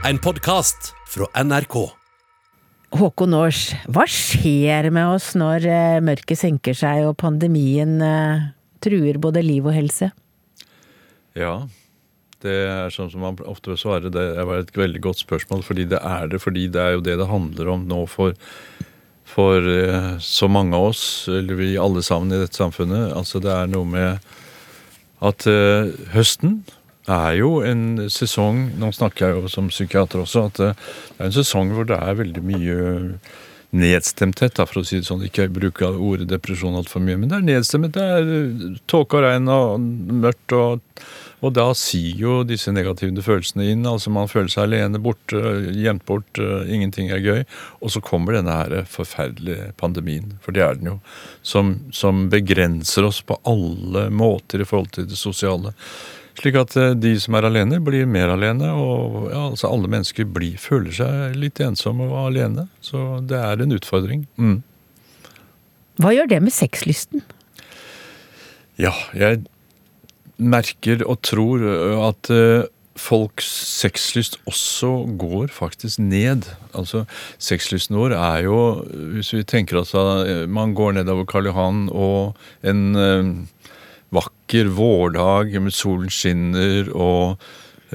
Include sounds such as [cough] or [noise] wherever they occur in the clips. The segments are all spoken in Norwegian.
En podkast fra NRK. Håkon Aars, hva skjer med oss når eh, mørket senker seg og pandemien eh, truer både liv og helse? Ja, det er sånn som man ofte vil svare. Det var et veldig godt spørsmål, fordi det er det. Fordi det er jo det det handler om nå for, for eh, så mange av oss, eller vi alle sammen i dette samfunnet. Altså det er noe med at uh, høsten er jo en sesong Nå snakker jeg jo som psykiater også, at det er en sesong hvor det er veldig mye nedstemthet, da, for å si det sånn. Ikke bruke ordet depresjon altfor mye, men det er nedstemmet. Det er tåke og regn og mørkt, og, og da sier jo disse negative følelsene inn. Altså man føler seg alene, borte, gjemt bort, ingenting er gøy. Og så kommer denne her forferdelige pandemien, for det er den jo, som, som begrenser oss på alle måter i forhold til det sosiale. Slik at de som er alene, blir mer alene. Og ja, altså alle mennesker blir, føler seg litt ensomme og alene. Så det er en utfordring. Mm. Hva gjør det med sexlysten? Ja, jeg merker og tror at folks sexlyst også går faktisk ned. Altså, Sexlysten vår er jo Hvis vi tenker oss at man går nedover Karl Johan og en vakker vårdag solen skinner og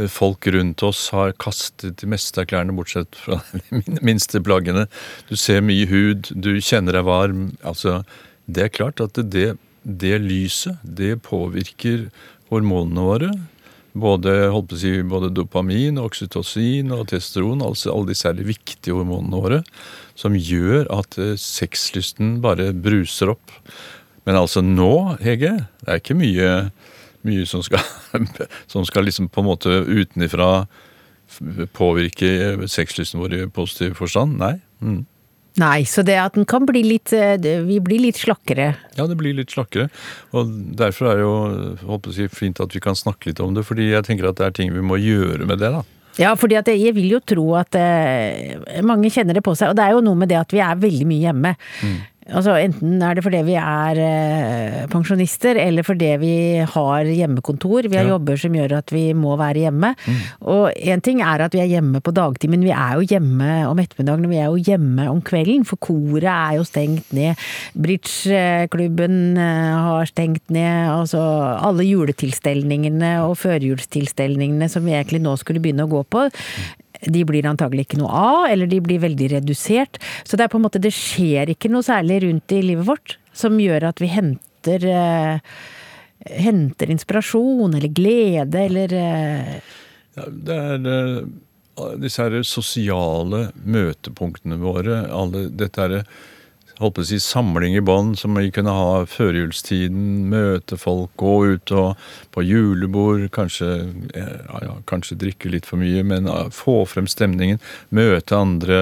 folk rundt oss har kastet de meste av klærne, bortsett fra [laughs] de minste plaggene. Du ser mye hud, du kjenner deg varm. Altså, det er klart at det, det lyset, det påvirker hormonene våre. Både, si, både dopamin, oksytocin og testosteron, altså alle de særlig viktige hormonene våre, som gjør at sexlysten bare bruser opp. Men altså nå, Hege, det er ikke mye, mye som, skal, [laughs] som skal liksom på en måte utenifra påvirke sexlysten vår i positiv forstand. Nei. Mm. Nei, så det at den kan bli litt Vi blir litt slakkere. Ja, det blir litt slakkere. Og derfor er det jo håper jeg, fint at vi kan snakke litt om det, fordi jeg tenker at det er ting vi må gjøre med det, da. Ja, fordi at jeg vil jo tro at eh, mange kjenner det på seg. Og det er jo noe med det at vi er veldig mye hjemme. Mm. Altså Enten er det fordi vi er eh, pensjonister, eller fordi vi har hjemmekontor. Vi har ja. jobber som gjør at vi må være hjemme. Mm. Og én ting er at vi er hjemme på dagtid, men vi er jo hjemme om ettermiddagen. og Vi er jo hjemme om kvelden, for koret er jo stengt ned. Bridgeklubben eh, har stengt ned. Altså alle juletilstelningene og førjulstilstelningene som vi egentlig nå skulle begynne å gå på de blir antagelig ikke noe av, eller de blir veldig redusert. Så det er på en måte, det skjer ikke noe særlig rundt i livet vårt som gjør at vi henter eh, henter inspirasjon eller glede eller eh... ja, Det er eh, disse her sosiale møtepunktene våre. Alle, dette er holdt på å si, samling i bånd som vi kunne ha førjulstiden. Møte folk, gå ut og på julebord, kanskje, ja, ja, kanskje drikke litt for mye, men få frem stemningen. Møte andre.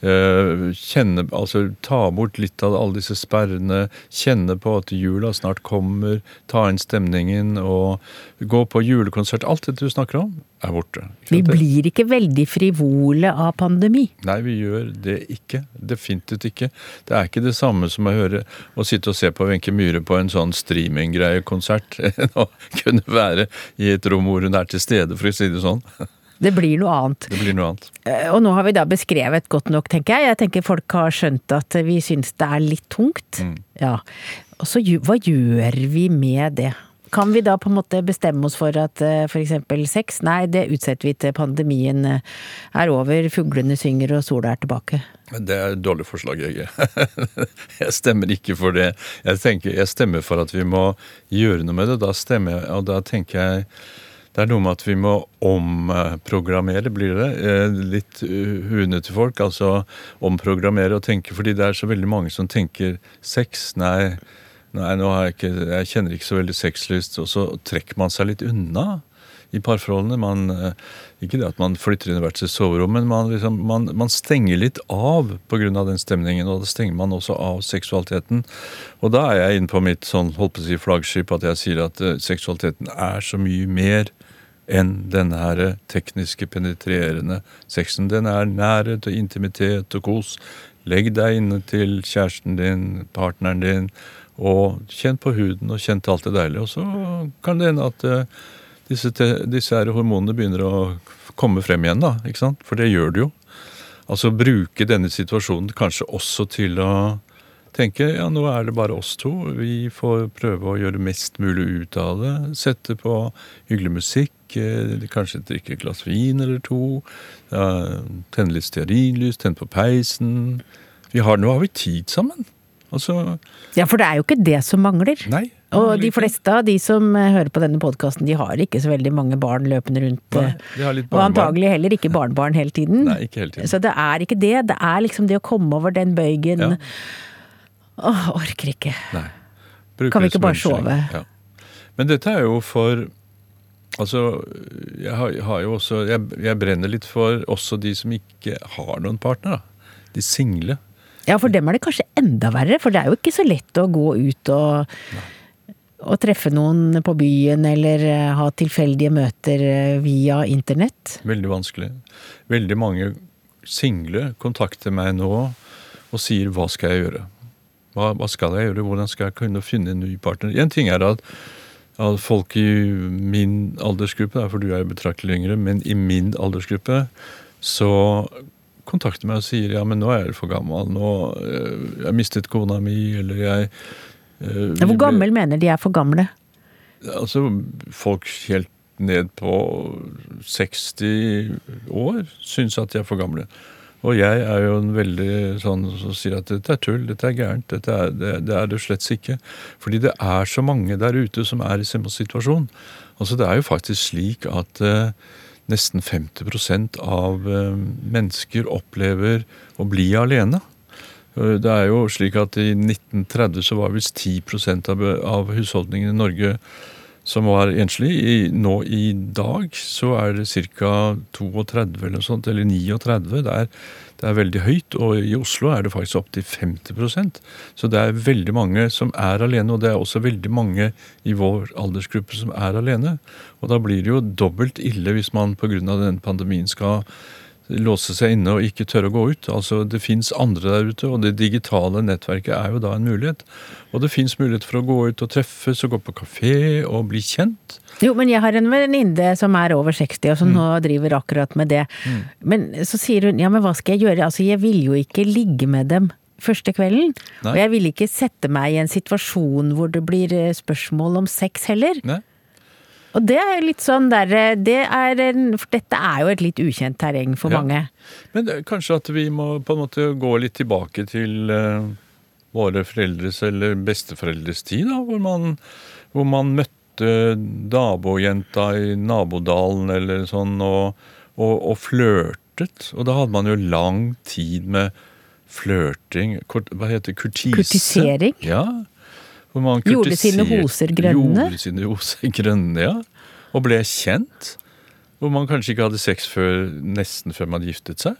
Eh, kjenne, altså Ta bort litt av alle disse sperrene. Kjenne på at jula snart kommer. Ta inn stemningen og gå på julekonsert. Alt det du snakker om, er borte. Vi blir ikke veldig frivole av pandemi? Nei, vi gjør det ikke. Definitivt ikke. Det er ikke det samme som å høre å sitte og se på Wenche Myhre på en sånn streaminggreiekonsert. [laughs] Å kunne være i et rom hvor hun er til stede, for å si det sånn. Det blir noe annet. Det blir noe annet. Eh, og nå har vi da beskrevet godt nok, tenker jeg. Jeg tenker folk har skjønt at vi syns det er litt tungt. Mm. Ja. Og så hva gjør vi med det? Kan vi da på en måte bestemme oss for at eh, f.eks. sex, nei, det utsetter vi til pandemien eh, er over, fuglene synger og sola er tilbake? Det er et dårlig forslag, jeg. [laughs] Jeg stemmer ikke for det. Jeg, tenker, jeg stemmer for at vi må gjøre noe med det. Da stemmer jeg, og da tenker jeg det er noe med at vi må omprogrammere, blir det. Eh, litt huene til folk. Altså omprogrammere og tenke, fordi det er så veldig mange som tenker sex. Nei, nei jeg ikke Jeg kjenner ikke så veldig sexlyst. Og så trekker man seg litt unna i parforholdene. Man, eh, ikke det at man flytter inn i hvert sitt soverom, men man, liksom, man, man stenger litt av pga. den stemningen. Og da stenger man også av seksualiteten. Og da er jeg inne på mitt sånn, holdt på å si flaggskip, at jeg sier at seksualiteten er så mye mer enn denne her tekniske, penetrerende sexen. Den er nærhet og intimitet og kos. Legg deg inne til kjæresten din, partneren din, og kjenn på huden og kjenn til alt det deilige. Og så kan det hende at uh, disse, disse her hormonene begynner å komme frem igjen, da. ikke sant? For det gjør det jo. Altså bruke denne situasjonen kanskje også til å tenke ja, nå er det bare oss to. Vi får prøve å gjøre mest mulig ut av det. Sette på hyggelig musikk. eh, Kanskje drikke et glass vin eller to. Ja, tenne litt stearinlys, tenne på peisen. Vi har, nå har vi tid sammen. Altså Ja, for det er jo ikke det som mangler. Nei. Og de fleste av de som eh, hører på denne podkasten, de har ikke så veldig mange barn løpende rundt. Nei, eh, Og antagelig heller ikke barnebarn hele tiden. Nei, ikke hele tiden. Så det er ikke det. Det er liksom det å komme over den bøygen. Ja. Åh, orker ikke. Nei. Kan vi ikke bare sove? Ja. Men dette er jo for Altså, jeg har, har jo også jeg, jeg brenner litt for også de som ikke har noen partner, da. De single. Ja, for dem er det kanskje enda verre, for det er jo ikke så lett å gå ut og, og treffe noen på byen, eller eh, ha tilfeldige møter eh, via internett. Veldig vanskelig. Veldig mange single kontakter meg nå og sier 'hva skal jeg gjøre'? Hva, hva skal jeg gjøre? Hvordan skal jeg kunne finne en ny partner? En ting er at, at folk i min aldersgruppe, for du er jo betraktelig yngre, men i min aldersgruppe så kontakter meg og sier ja, men nå er jeg for gammel. Nå øh, jeg mistet kona mi, eller jeg øh, Hvor gammel mener de er for gamle? Altså folk helt ned på 60 år syns at de er for gamle. Og jeg er jo en veldig sånn som sier at dette er tull, dette er gærent. Dette er, det, det er det slett ikke. Fordi det er så mange der ute som er i samme situasjon. Altså Det er jo faktisk slik at eh, nesten 50 av eh, mennesker opplever å bli alene. Eh, Det er jo slik at i 1930 så var visst 10 av, av husholdningene i Norge som var enslig. I, nå i dag så er det ca. 32 eller noe sånt, eller 39. Det er, det er veldig høyt. Og i Oslo er det faktisk opptil 50% Så det er veldig mange som er alene, og det er også veldig mange i vår aldersgruppe som er alene. Og da blir det jo dobbelt ille hvis man pga. denne pandemien skal låse seg inne og ikke tørre å gå ut. Altså Det fins andre der ute, og det digitale nettverket er jo da en mulighet. Og det fins mulighet for å gå ut og treffes og gå på kafé og bli kjent. Jo, men jeg har en venninne som er over 60 og som nå driver akkurat med det. Men så sier hun ja, men hva skal jeg gjøre? Altså, jeg vil jo ikke ligge med dem første kvelden. Nei. Og jeg vil ikke sette meg i en situasjon hvor det blir eh, spørsmål om sex heller. Nei? Og det er litt sånn der, det er For dette er jo et litt ukjent terreng for Ja. mange. Men det, kanskje at vi må på en måte gå litt tilbake til uh, våre foreldres eller besteforeldres tid, da, hvor man, hvor man møtte nabojenta i nabodalen eller sånn, og, og, og flørtet. Og da hadde man jo lang tid med flørting Hva heter det? Kurtise? Kurtisering? Ja. Gjorde sine hoser grønne? Gjorde sine hoser [laughs] grønne, ja. Og ble kjent. Hvor man kanskje ikke hadde sex før, nesten før man giftet seg.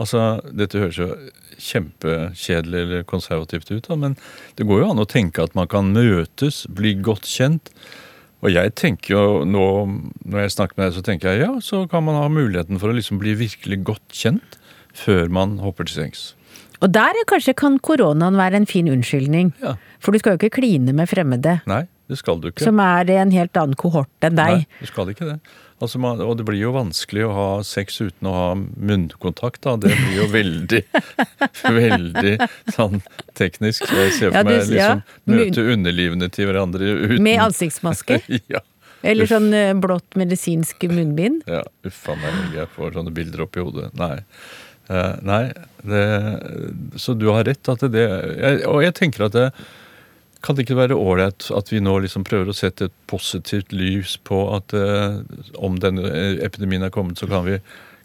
Altså, Dette høres jo kjempekjedelig eller konservativt ut, da, men det går jo an å tenke at man kan møtes, bli godt kjent. Og jeg tenker jo nå, når jeg snakker med deg, så tenker jeg ja, så kan man ha muligheten for å liksom bli virkelig godt kjent før man hopper til sengs. Og der er kanskje kan koronaen være en fin unnskyldning. Ja. For du skal jo ikke kline med fremmede, Nei, det skal du ikke. som er i en helt annen kohort enn deg. Nei, du skal ikke det. Altså man, og det blir jo vanskelig å ha sex uten å ha munnkontakt, da. Det blir jo veldig, [laughs] veldig sånn teknisk. Jeg ser for Ja, du- meg liksom ja. møte underlivene til hverandre uten Med ansiktsmaske. [laughs] ja. Eller sånn eh, blått medisinsk munnbind. ja, uffa meg, jeg får sånne bilder opp i hodet. Nei. Eh, nei, det, så du har rett. At det, jeg, og jeg tenker at det kan det ikke være ålreit at vi nå liksom prøver å sette et positivt lys på at uh, om denne epidemien er kommet, så kan vi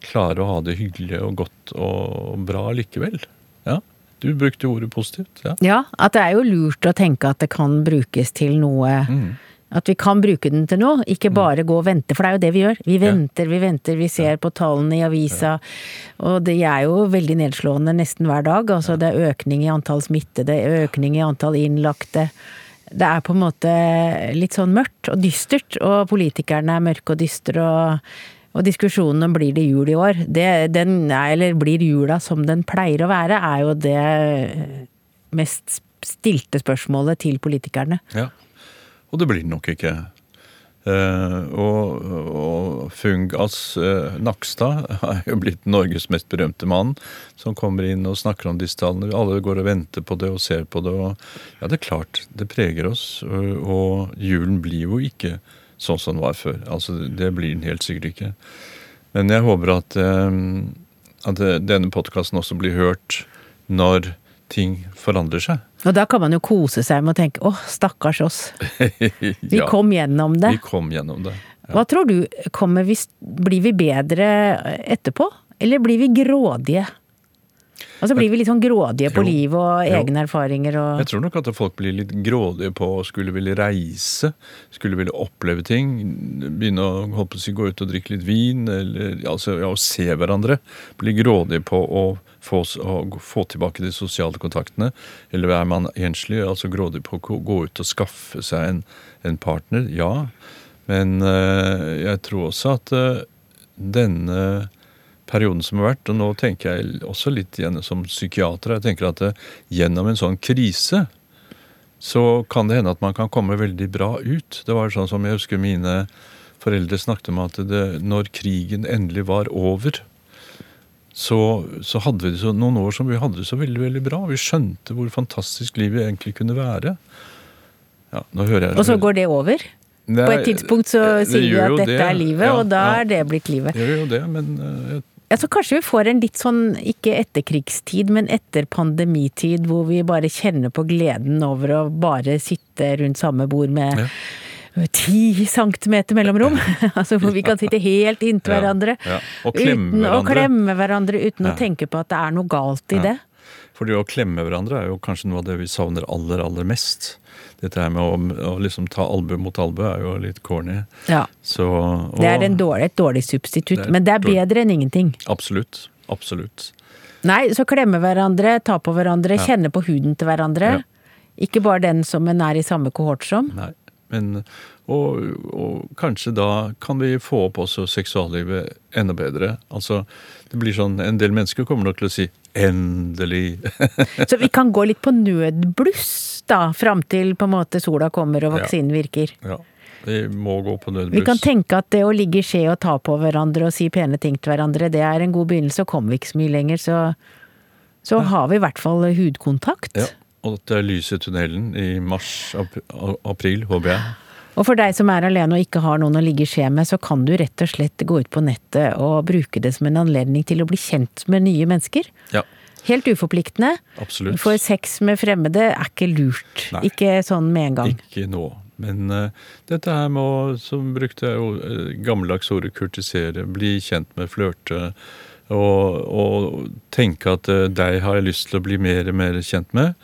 klare å ha det hyggelig og godt og bra likevel? Ja, Du brukte ordet positivt. ja. Ja, at det er jo lurt å tenke at det kan brukes til noe Mm. At vi kan bruke den til noe, ikke bare gå og vente, for det er jo det vi gjør. Vi venter, vi venter, vi ser på tallene i avisa, og det er jo veldig nedslående nesten hver dag. Altså det er økning i antall smittede, økning i antall innlagte. Det er på en måte litt sånn mørkt og dystert, og politikerne er mørke og dystre, og, og diskusjonen om blir det jul i år, det, den, er- eller blir jula som den pleier å være, er jo det mest stilte spørsmålet til politikerne. Ja. Og det blir det nok ikke. Eh, og, og Fungas eh, Nakstad [laughs] er jo blitt Norges mest berømte mann, som kommer inn og snakker om disse tallene. Alle går og venter på det og ser på det. og Ja, det er klart, det preger oss. Og, julen blir jo ikke sånn som den var før. Altså, Det blir den helt sikkert ikke. Men jeg håper at, eh, at denne podkasten også blir hørt når ting forandrer seg. [laughs] Og da kan man jo kose seg med å tenke åh, stakkars oss. [laughs] Vi Ja, kom gjennom det. Vi kom gjennom det. Hva tror du, kommer hvis blir vi bedre etterpå? Eller blir vi grådige? Altså blir vi litt sånn grådige på Jo. liv og Jo. egne erfaringer og Jeg tror nok at folk blir litt grådige på å skulle ville reise, skulle ville oppleve ting. Begynne å å gå ut og drikke litt vin, eller altså, ja, å se hverandre. Bli grådige på å få, få tilbake de sosiale kontaktene. Eller er man enslig, altså grådig på å gå- ut og skaffe seg en, en partner. Ja, men eh, jeg tror også at eh, denne perioden som har vært, og nå tenker jeg også litt igjen som psykiater, jeg tenker at eh, gjennom en sånn krise så kan det hende at man kan komme veldig bra ut. Det var sånn som jeg husker mine foreldre snakket om at det, når krigen endelig var over, så, så hadde vi det så, noen år som vi hadde det så veldig veldig bra. Vi skjønte hvor fantastisk livet egentlig kunne være. Ja, nå hører jeg Og så går det over? Nei, På et tidspunkt så sier vi at dette det. er livet, Ja, og da ja. er det blitt livet. Det gjør jo det, men eh, Ja, så kanskje vi får en litt sånn, ikke etterkrigstid, men etter pandemitid, hvor vi bare kjenner på gleden over å bare sitte rundt samme bord med Ja. Ti centimeter mellomrom. [laughs] altså hvor vi kan sitte helt inntil Ja, hverandre. ja. Og klemme uten å klemme hverandre, uten Ja. å tenke på at det er noe galt i det. Fordi å klemme hverandre er jo kanskje noe av det vi savner aller, aller mest. Dette her med å, å liksom ta albue mot albue er jo litt corny. Ja. Så, og, Det er en dårlig, et dårlig substitutt, Det men det er bedre enn ingenting. Absolutt. Absolutt. Nei, så klemme hverandre, ta på hverandre, kjenne på huden til hverandre. Ikke bare den som en er i samme kohort som. Nei. Men, og, og kanskje da kan vi få opp også seksuallivet enda bedre. Altså, det blir sånn, En del mennesker kommer nok til å si 'endelig'. [laughs] Så vi kan gå litt på nødbluss da, fram til på en måte sola kommer og Ja. vaksinen virker. ja, Vi må gå på nødbluss. Vi kan tenke at det å ligge i skje og ta på hverandre og si pene ting til hverandre, det er en god begynnelse, og kommer vi ikke så mye lenger, så, så har vi i hvert fall hudkontakt. Ja, Og at det er lys i tunnelen i mars-april, håper jeg. Og for deg som er alene og ikke har noen å ligge i skje med, så kan du rett og slett gå ut på nettet og bruke det som en anledning til å bli kjent med nye mennesker. Ja, Helt uforpliktende. absolutt. For sex med fremmede er ikke lurt. Nei. Ikke sånn med en gang. Ikke nå. Men uh, dette her med å, som brukte jeg jo uh, gammeldags ordet kurtisere, bli kjent med, flørte, og, og tenke at uh, deg har jeg lyst til å bli mer og mer kjent med.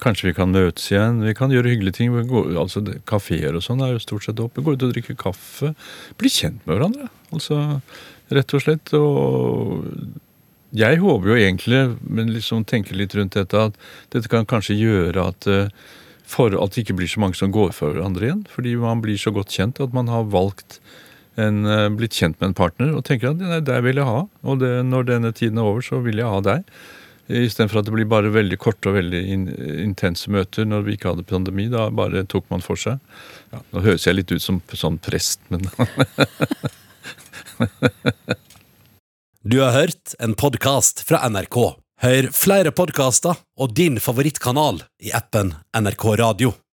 Kanskje vi kan møtes igjen. Vi kan gjøre hyggelige ting. Altså, Kafeer og sånn er jo stort sett oppe. Gå ut og drikke kaffe. Bli kjent med hverandre. Altså, rett og slett. Og jeg håper jo egentlig, men liksom tenker litt rundt dette, at dette kan kanskje gjøre at eh, for at det ikke blir så mange som går for hverandre igjen. Fordi man blir så godt kjent at man har valgt en, eh, blitt kjent med en partner og tenker at nei, deg vil jeg ha. Og det, når denne tiden er over, så vil jeg ha deg. Istedenfor at det blir bare veldig korte og veldig in, intense møter når vi ikke hadde pandemi. Da bare tok man for seg. Ja, nå høres jeg litt ut som sånn prest, men [laughs] Du har hørt en podkast fra NRK. Hør flere podkaster og din favorittkanal i appen NRK Radio.